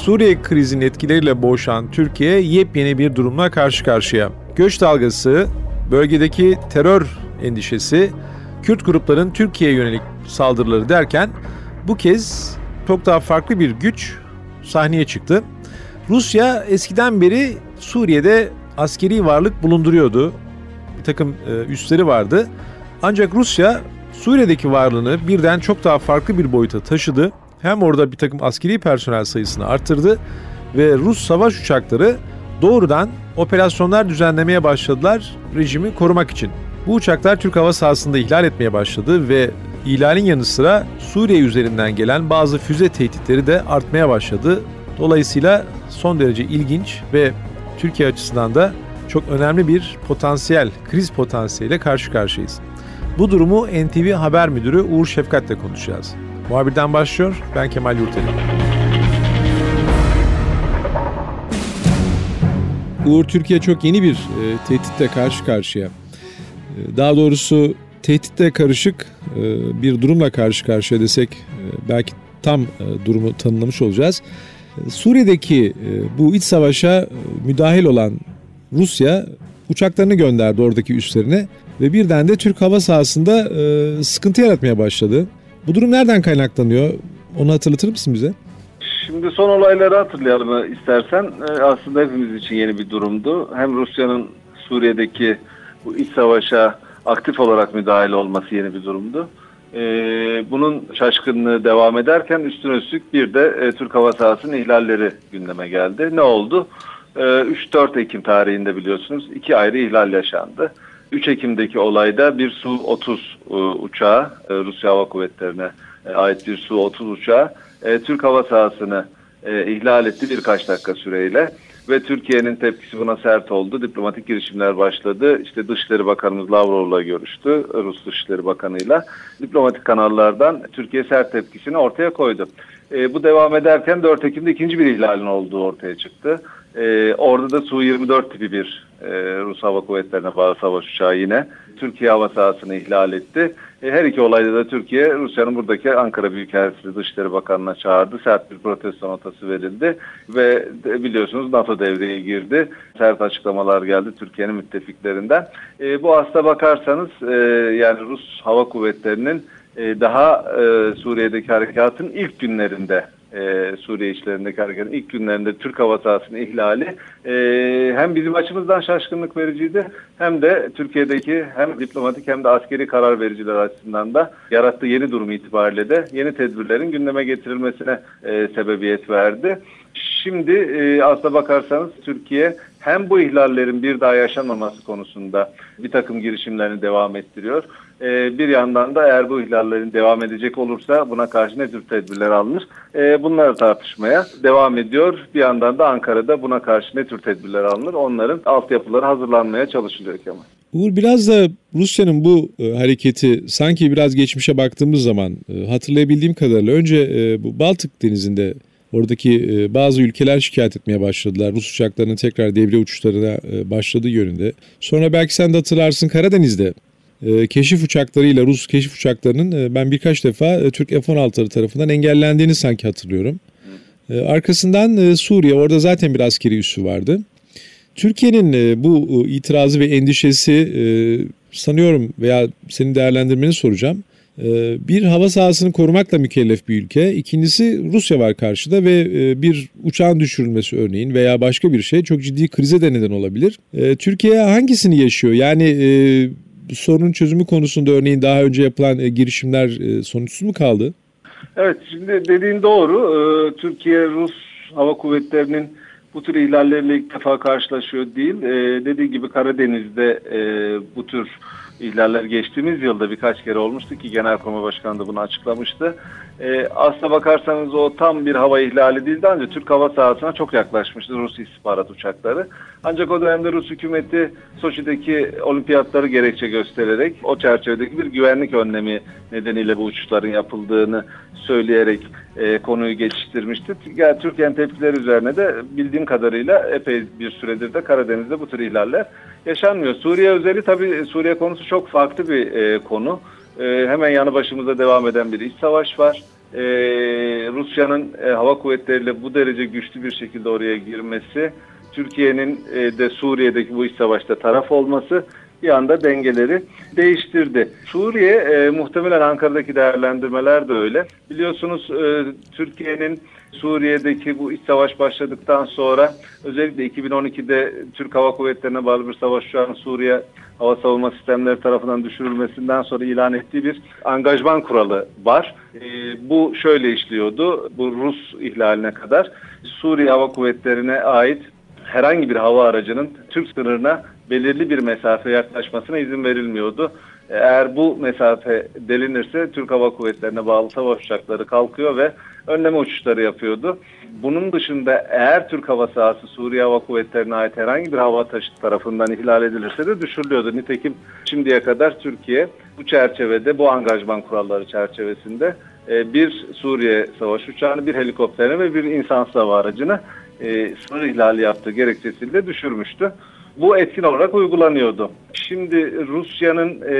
Suriye krizinin etkileriyle boğuşan Türkiye yepyeni bir durumla karşı karşıya. Göç dalgası, bölgedeki terör endişesi, Kürt grupların Türkiye'ye yönelik saldırıları derken bu kez çok daha farklı bir güç sahneye çıktı. Rusya eskiden beri Suriye'de askeri varlık bulunduruyordu. Bir takım e, üsleri vardı. Ancak Rusya Suriye'deki varlığını birden çok daha farklı bir boyuta taşıdı hem orada bir takım askeri personel sayısını arttırdı ve Rus savaş uçakları doğrudan operasyonlar düzenlemeye başladılar rejimi korumak için. Bu uçaklar Türk hava sahasında ihlal etmeye başladı ve ihlalin yanı sıra Suriye üzerinden gelen bazı füze tehditleri de artmaya başladı. Dolayısıyla son derece ilginç ve Türkiye açısından da çok önemli bir potansiyel, kriz potansiyeliyle karşı karşıyayız. Bu durumu NTV Haber Müdürü Uğur Şefkat'le konuşacağız. Muhabirden başlıyor. Ben Kemal Yurteli. Uğur Türkiye çok yeni bir e, tehditle karşı karşıya. E, daha doğrusu tehditle karışık e, bir durumla karşı karşıya desek e, belki tam e, durumu tanımlamış olacağız. E, Suriye'deki e, bu iç savaşa e, müdahil olan Rusya uçaklarını gönderdi oradaki üslerine ve birden de Türk hava sahasında e, sıkıntı yaratmaya başladı. Bu durum nereden kaynaklanıyor? Onu hatırlatır mısın bize? Şimdi son olayları hatırlayalım istersen. Ee, aslında hepimiz için yeni bir durumdu. Hem Rusya'nın Suriye'deki bu iç savaşa aktif olarak müdahale olması yeni bir durumdu. Ee, bunun şaşkınlığı devam ederken üstüne üstlük bir de e, Türk hava sahasının ihlalleri gündeme geldi. Ne oldu? Ee, 3-4 Ekim tarihinde biliyorsunuz iki ayrı ihlal yaşandı. 3 Ekim'deki olayda bir Su-30 e, uçağı, e, Rusya Hava Kuvvetleri'ne e, ait bir Su-30 uçağı Türk hava sahasını ihlal etti birkaç dakika süreyle ve Türkiye'nin tepkisi buna sert oldu. Diplomatik girişimler başladı. İşte Dışişleri Bakanımız Lavrov'la görüştü, Rus Dışişleri Bakanı'yla. Diplomatik kanallardan Türkiye sert tepkisini ortaya koydu. E, bu devam ederken 4 Ekim'de ikinci bir ihlalin olduğu ortaya çıktı. E, orada da Su-24 tipi bir e, Rus Hava Kuvvetleri'ne bağlı savaş uçağı yine Türkiye hava sahasını ihlal etti. E, her iki olayda da Türkiye Rusya'nın buradaki Ankara Büyükelçisi Dışişleri Bakanı'na çağırdı. Sert bir protesto notası verildi ve de, biliyorsunuz NATO devreye girdi. Sert açıklamalar geldi Türkiye'nin müttefiklerinden. E, bu aslına bakarsanız e, yani Rus Hava Kuvvetleri'nin e, daha e, Suriye'deki harekatın ilk günlerinde e, Suriye işlerindeki hareketin ilk günlerinde Türk hava sahasının ihlali e, hem bizim açımızdan şaşkınlık vericiydi hem de Türkiye'deki hem diplomatik hem de askeri karar vericiler açısından da yarattığı yeni durum itibariyle de yeni tedbirlerin gündeme getirilmesine e, sebebiyet verdi. Şimdi e, aslına bakarsanız Türkiye hem bu ihlallerin bir daha yaşanmaması konusunda bir takım girişimlerini devam ettiriyor. E, bir yandan da eğer bu ihlallerin devam edecek olursa buna karşı ne tür tedbirler alınır? E, bunları tartışmaya devam ediyor. Bir yandan da Ankara'da buna karşı ne tür tedbirler alınır? Onların altyapıları hazırlanmaya çalışılıyor Kemal. Uğur biraz da Rusya'nın bu e, hareketi sanki biraz geçmişe baktığımız zaman e, hatırlayabildiğim kadarıyla önce e, bu Baltık Denizi'nde Oradaki e, bazı ülkeler şikayet etmeye başladılar. Rus uçaklarının tekrar devre uçuşlarına e, başladığı yönünde. Sonra belki sen de hatırlarsın Karadeniz'de e, keşif uçaklarıyla Rus keşif uçaklarının ben birkaç defa Türk F-16'ları tarafından engellendiğini sanki hatırlıyorum. Arkasından Suriye orada zaten bir askeri üssü vardı. Türkiye'nin bu itirazı ve endişesi sanıyorum veya senin değerlendirmeni soracağım. Ee, bir hava sahasını korumakla mükellef bir ülke. İkincisi Rusya var karşıda ve e, bir uçağın düşürülmesi örneğin veya başka bir şey çok ciddi krize de neden olabilir. Ee, Türkiye hangisini yaşıyor? Yani e, sorunun çözümü konusunda örneğin daha önce yapılan e, girişimler sonuçsuz mu kaldı? Evet şimdi dediğin doğru. Ee, Türkiye Rus Hava Kuvvetleri'nin bu tür ihlallerle ilk defa karşılaşıyor değil. Dediği gibi Karadeniz'de bu tür ihlaller geçtiğimiz yılda birkaç kere olmuştu ki Genelkurmay Başkanı da bunu açıklamıştı. E, aslına bakarsanız o tam bir hava ihlali değildi ancak Türk hava sahasına çok yaklaşmıştı Rus istihbarat uçakları. Ancak o dönemde Rus hükümeti Soçi'deki olimpiyatları gerekçe göstererek o çerçevedeki bir güvenlik önlemi nedeniyle bu uçuşların yapıldığını söyleyerek e, konuyu geçiştirmişti. Yani Türkiye'nin tepkileri üzerine de bildiğim kadarıyla epey bir süredir de Karadeniz'de bu tür ihlaller yaşanmıyor. Suriye özeli tabii Suriye konusu çok farklı bir e, konu. E, hemen yanı başımızda devam eden bir iç savaş var. E, Rusya'nın e, hava kuvvetleriyle bu derece güçlü bir şekilde oraya girmesi, Türkiye'nin e, de Suriye'deki bu iç savaşta taraf olması bir anda dengeleri değiştirdi. Suriye e, muhtemelen Ankara'daki değerlendirmeler de öyle. Biliyorsunuz e, Türkiye'nin Suriye'deki bu iç savaş başladıktan sonra özellikle 2012'de Türk Hava Kuvvetleri'ne bağlı bir savaş uçağının Suriye hava savunma sistemleri tarafından düşürülmesinden sonra ilan ettiği bir angajman kuralı var. E, bu şöyle işliyordu. Bu Rus ihlaline kadar Suriye Hava Kuvvetleri'ne ait herhangi bir hava aracının Türk sınırına belirli bir mesafe yaklaşmasına izin verilmiyordu. Eğer bu mesafe delinirse Türk Hava Kuvvetleri'ne bağlı savaş uçakları kalkıyor ve önleme uçuşları yapıyordu. Bunun dışında eğer Türk hava sahası Suriye Hava Kuvvetleri'ne ait herhangi bir hava taşıt tarafından ihlal edilirse de düşürülüyordu. Nitekim şimdiye kadar Türkiye bu çerçevede, bu angajman kuralları çerçevesinde e, bir Suriye savaş uçağını, bir helikopterini ve bir insansız hava aracını e, sınır ihlali yaptığı gerekçesiyle düşürmüştü. Bu etkin olarak uygulanıyordu. Şimdi Rusya'nın e,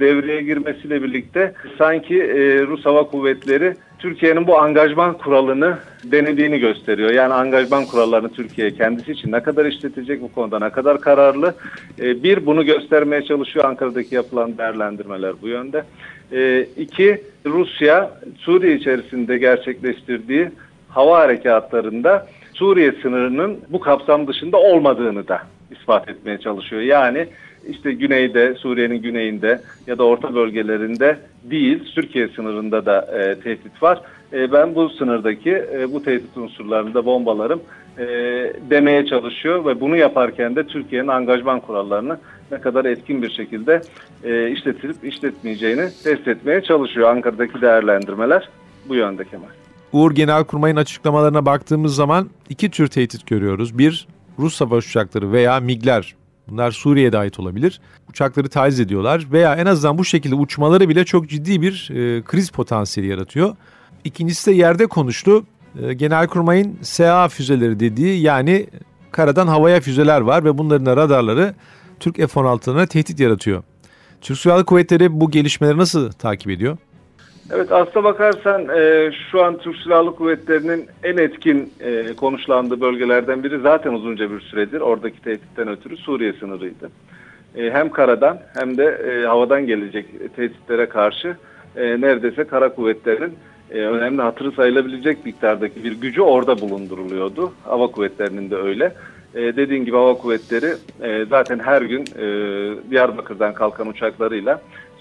devreye girmesiyle birlikte sanki e, Rus Hava Kuvvetleri Türkiye'nin bu angajman kuralını denediğini gösteriyor. Yani angajman kurallarını Türkiye kendisi için ne kadar işletecek bu konuda ne kadar kararlı. E, bir bunu göstermeye çalışıyor Ankara'daki yapılan değerlendirmeler bu yönde. E, iki Rusya Suriye içerisinde gerçekleştirdiği hava harekatlarında Suriye sınırının bu kapsam dışında olmadığını da ispat etmeye çalışıyor. Yani işte güneyde, Suriye'nin güneyinde ya da orta bölgelerinde değil, Türkiye sınırında da e, tehdit var. E, ben bu sınırdaki e, bu tehdit unsurlarında bombalarım e, demeye çalışıyor ve bunu yaparken de Türkiye'nin angajman kurallarını ne kadar etkin bir şekilde e, işletilip işletmeyeceğini test etmeye çalışıyor. Ankara'daki değerlendirmeler bu yönde Kemal. Uğur Genelkurmay'ın açıklamalarına baktığımız zaman iki tür tehdit görüyoruz. Bir, Rus savaş uçakları veya MiG'ler. Bunlar Suriye'de ait olabilir. Uçakları taciz ediyorlar veya en azından bu şekilde uçmaları bile çok ciddi bir e, kriz potansiyeli yaratıyor. İkincisi de yerde konuştu. E, Genelkurmay'ın SA füzeleri dediği yani karadan havaya füzeler var ve bunların da radarları Türk F-16'larına tehdit yaratıyor. Türk Silahlı Kuvvetleri bu gelişmeleri nasıl takip ediyor? Evet aslına bakarsan e, şu an Türk Silahlı Kuvvetleri'nin en etkin e, konuşlandığı bölgelerden biri zaten uzunca bir süredir oradaki tehditten ötürü Suriye sınırıydı. E, hem karadan hem de e, havadan gelecek tehditlere karşı e, neredeyse kara kuvvetlerinin e, önemli hatırı sayılabilecek miktardaki bir gücü orada bulunduruluyordu. Hava kuvvetlerinin de öyle. E, dediğin gibi hava kuvvetleri e, zaten her gün e, Diyarbakır'dan kalkan uçaklarıyla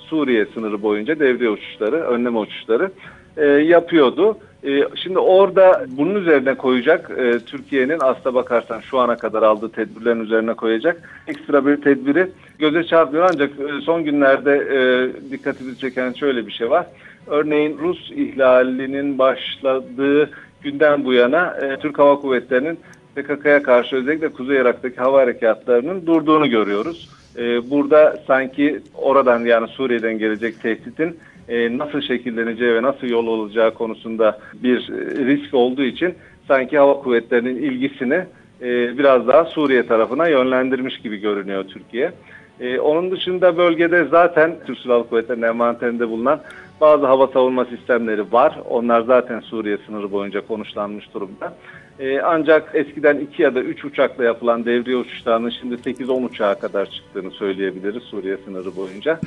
Suriye sınırı boyunca devriye uçuşları, önleme uçuşları e, yapıyordu. E, şimdi orada bunun üzerine koyacak e, Türkiye'nin aslına bakarsan şu ana kadar aldığı tedbirlerin üzerine koyacak ekstra bir tedbiri göze çarpmıyor. Ancak e, son günlerde e, dikkatimizi çeken şöyle bir şey var. Örneğin Rus ihlalinin başladığı günden bu yana e, Türk Hava Kuvvetleri'nin PKK'ya karşı özellikle Kuzey Irak'taki hava harekatlarının durduğunu görüyoruz. Ee, burada sanki oradan yani Suriye'den gelecek tehditin e, nasıl şekilleneceği ve nasıl yol olacağı konusunda bir e, risk olduğu için sanki hava kuvvetlerinin ilgisini e, biraz daha Suriye tarafına yönlendirmiş gibi görünüyor Türkiye. onun dışında bölgede zaten Türk Silahlı Kuvvetleri'nin envanterinde bulunan bazı hava savunma sistemleri var. Onlar zaten Suriye sınırı boyunca konuşlanmış durumda. Ee, ancak eskiden iki ya da üç uçakla yapılan devriye uçuşlarının şimdi 8-10 uçağa kadar çıktığını söyleyebiliriz Suriye sınırı boyunca.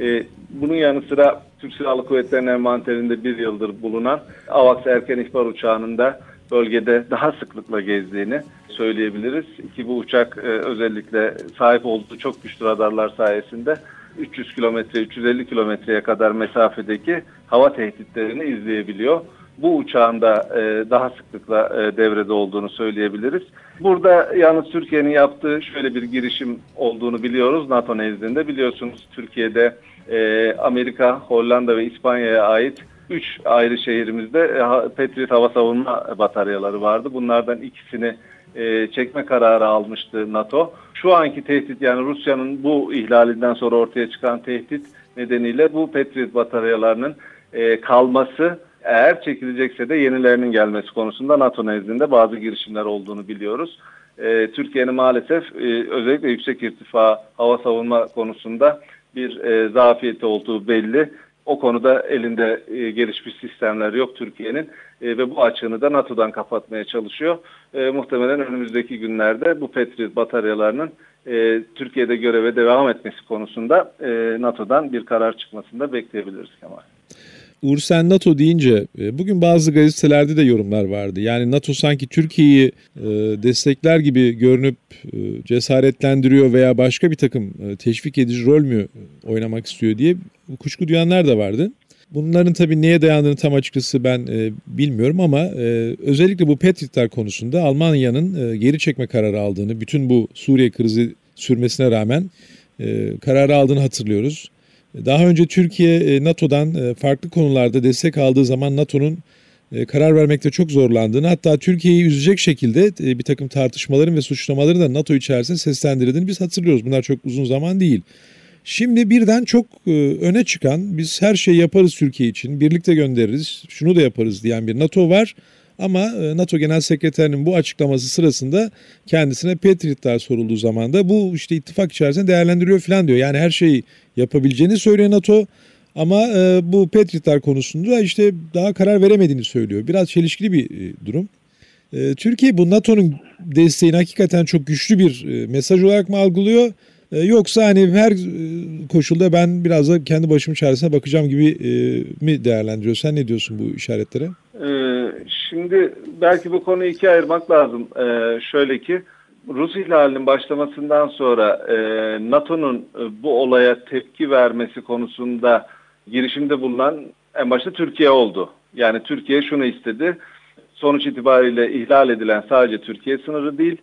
Ee, bunun yanı sıra Türk Silahlı Kuvvetleri'nin envanterinde bir yıldır bulunan AVAX erken ihbar uçağının da bölgede daha sıklıkla gezdiğini söyleyebiliriz. Ki bu uçak e, özellikle sahip olduğu çok güçlü radarlar sayesinde 300 kilometre, 350 kilometreye kadar mesafedeki hava tehditlerini izleyebiliyor. Bu uçağın da e, daha sıklıkla e, devrede olduğunu söyleyebiliriz. Burada yalnız Türkiye'nin yaptığı şöyle bir girişim olduğunu biliyoruz NATO nezdinde. Biliyorsunuz Türkiye'de e, Amerika, Hollanda ve İspanya'ya ait 3 ayrı şehrimizde e, Patriot hava savunma bataryaları vardı. Bunlardan ikisini e, çekme kararı almıştı NATO. Şu anki tehdit yani Rusya'nın bu ihlalinden sonra ortaya çıkan tehdit nedeniyle bu Patriot bataryalarının e, kalması eğer çekilecekse de yenilerinin gelmesi konusunda NATO nezdinde bazı girişimler olduğunu biliyoruz. E, Türkiye'nin maalesef e, özellikle yüksek irtifa hava savunma konusunda bir e, zafiyeti olduğu belli. O konuda elinde e, gelişmiş sistemler yok Türkiye'nin e, ve bu açığını da NATO'dan kapatmaya çalışıyor. E, muhtemelen önümüzdeki günlerde bu Patriot bataryalarının e, Türkiye'de göreve devam etmesi konusunda e, NATO'dan bir karar çıkmasını da bekleyebiliriz Kemal. Uğur sen NATO deyince e, bugün bazı gazetelerde de yorumlar vardı. Yani NATO sanki Türkiye'yi e, destekler gibi görünüp e, cesaretlendiriyor veya başka bir takım teşvik edici rol mü oynamak istiyor diye kuşku duyanlar da vardı. Bunların tabii neye dayandığını tam açıkçası ben e, bilmiyorum ama e, özellikle bu Patriotlar konusunda Almanya'nın e, geri çekme kararı aldığını, bütün bu Suriye krizi sürmesine rağmen e, kararı aldığını hatırlıyoruz. Daha önce Türkiye e, NATO'dan e, farklı konularda destek aldığı zaman NATO'nun e, karar vermekte çok zorlandığını hatta Türkiye'yi üzecek şekilde bir takım tartışmaların ve suçlamaların da NATO içerisinde seslendirildiğini biz hatırlıyoruz. Bunlar çok uzun zaman değil. Şimdi birden çok öne çıkan biz her şeyi yaparız Türkiye için birlikte göndeririz şunu da yaparız diyen bir NATO var. Ama e, NATO Genel Sekreterinin bu açıklaması sırasında kendisine Patriotlar sorulduğu zaman da bu işte ittifak içerisinde değerlendiriyor falan diyor. Yani her şeyi yapabileceğini söylüyor NATO ama e, bu Patriotlar konusunda işte daha karar veremediğini söylüyor. Biraz çelişkili bir e, durum. Türkiye bu NATO'nun desteğini hakikaten çok güçlü bir mesaj olarak mı algılıyor? Yoksa hani her koşulda ben biraz da kendi başımın çaresine bakacağım gibi mi değerlendiriyor? Sen ne diyorsun bu işaretlere? Ee, şimdi belki bu konuyu ikiye ayırmak lazım. Ee, şöyle ki Rus ihlalinin başlamasından sonra e, NATO'nun e, bu olaya tepki vermesi konusunda girişimde bulunan en başta Türkiye oldu. Yani Türkiye şunu istedi. Sonuç itibariyle ihlal edilen sadece Türkiye sınırı değil,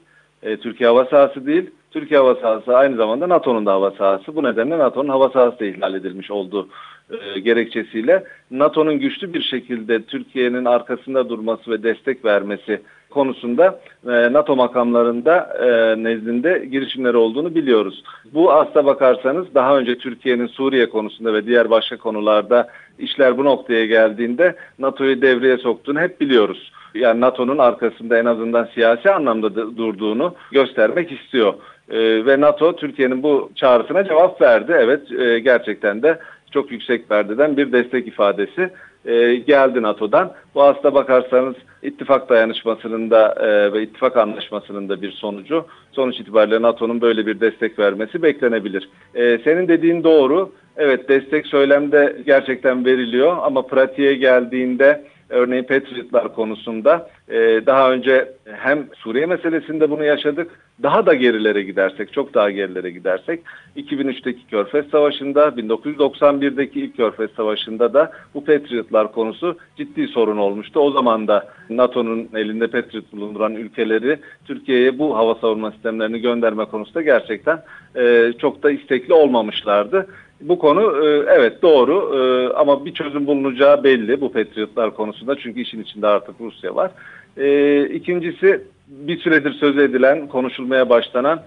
e, Türkiye hava sahası değil. Türkiye hava sahası aynı zamanda NATO'nun da hava sahası. Bu nedenle NATO'nun hava sahası da ihlal edilmiş oldu e, gerekçesiyle NATO'nun güçlü bir şekilde Türkiye'nin arkasında durması ve destek vermesi konusunda e, NATO makamlarında e, nezdinde girişimleri olduğunu biliyoruz. Bu asla bakarsanız daha önce Türkiye'nin Suriye konusunda ve diğer başka konularda işler bu noktaya geldiğinde NATO'yu devreye soktuğunu hep biliyoruz. Yani NATO'nun arkasında en azından siyasi anlamda durduğunu göstermek istiyor. E, ve NATO Türkiye'nin bu çağrısına cevap verdi. Evet gerçekten de çok yüksek perdeden bir destek ifadesi e, geldi NATO'dan. Bu aslında bakarsanız ittifak dayanışmasının da e, ve ittifak anlaşmasının da bir sonucu. Sonuç itibariyle NATO'nun böyle bir destek vermesi beklenebilir. E, senin dediğin doğru. Evet destek söylemde gerçekten veriliyor ama pratiğe geldiğinde Örneğin Patriotlar konusunda e, daha önce hem Suriye meselesinde bunu yaşadık. Daha da gerilere gidersek, çok daha gerilere gidersek 2003'teki Körfez Savaşı'nda, 1991'deki ilk Körfez Savaşı'nda da bu Patriotlar konusu ciddi sorun olmuştu. O zaman da NATO'nun elinde Patriot bulunduran ülkeleri Türkiye'ye bu hava savunma sistemlerini gönderme konusunda gerçekten e, çok da istekli olmamışlardı. Bu konu e, evet doğru e, ama bir çözüm bulunacağı belli bu Patriotlar konusunda çünkü işin içinde artık Rusya var. E, ikincisi bir süredir söz edilen, konuşulmaya başlanan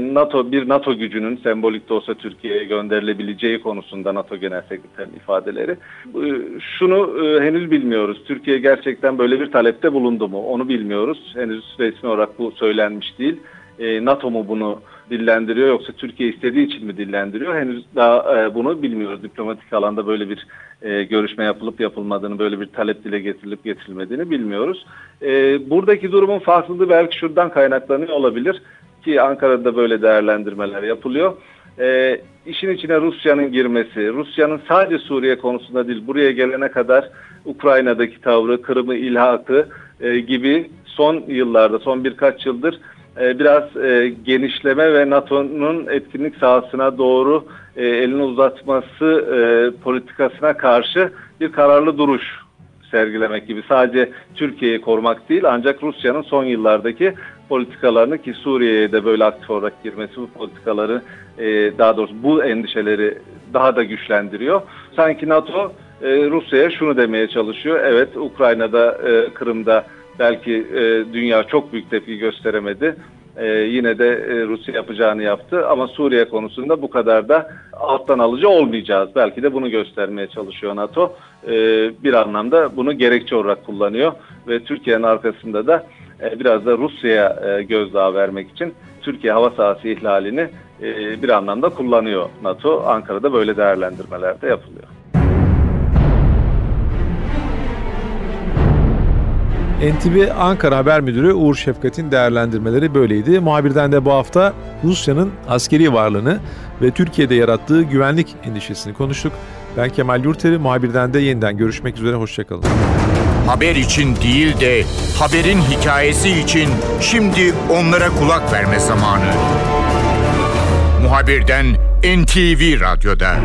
NATO bir NATO gücünün sembolik de olsa Türkiye'ye gönderilebileceği konusunda NATO Genel Sekreterinin ifadeleri. Şunu henüz bilmiyoruz. Türkiye gerçekten böyle bir talepte bulundu mu? Onu bilmiyoruz. Henüz resmi olarak bu söylenmiş değil. NATO mu bunu dillendiriyor yoksa Türkiye istediği için mi dillendiriyor? Henüz daha e, bunu bilmiyoruz. Diplomatik alanda böyle bir e, görüşme yapılıp yapılmadığını, böyle bir talep dile getirilip getirilmediğini bilmiyoruz. E, buradaki durumun farklılığı belki şuradan kaynaklanıyor olabilir ki Ankara'da böyle değerlendirmeler yapılıyor. E, işin içine Rusya'nın girmesi, Rusya'nın sadece Suriye konusunda değil buraya gelene kadar Ukrayna'daki tavrı, Kırım'ı ilhakı e, gibi son yıllarda, son birkaç yıldır biraz e, genişleme ve NATO'nun etkinlik sahasına doğru e, elini uzatması politikasına karşı bir kararlı duruş sergilemek gibi sadece Türkiye'yi korumak değil ancak Rusya'nın son yıllardaki politikalarını ki Suriye'ye de böyle aktif olarak girmesi bu politikaları e, daha doğrusu bu endişeleri daha da güçlendiriyor. Sanki NATO e, Rusya'ya şunu demeye çalışıyor. Evet Ukrayna'da, e, Kırım'da belki e, dünya çok büyük tepki gösteremedi. E, yine de e, Rusya yapacağını yaptı ama Suriye konusunda bu kadar da alttan alıcı olmayacağız. Belki de bunu göstermeye çalışıyor NATO. E, bir anlamda bunu gerekçe olarak kullanıyor ve Türkiye'nin arkasında da e, biraz da Rusya'ya e, gözdağı vermek için Türkiye hava sahası ihlalini e, bir anlamda kullanıyor NATO. Ankara'da böyle değerlendirmeler de yapılıyor. NTV Ankara Haber Müdürü Uğur Şefkat'in değerlendirmeleri böyleydi. Muhabirden de bu hafta Rusya'nın askeri varlığını ve Türkiye'de yarattığı güvenlik endişesini konuştuk. Ben Kemal Yurteri, muhabirden de yeniden görüşmek üzere, hoşçakalın. Haber için değil de haberin hikayesi için şimdi onlara kulak verme zamanı. Muhabirden NTV Radyo'da.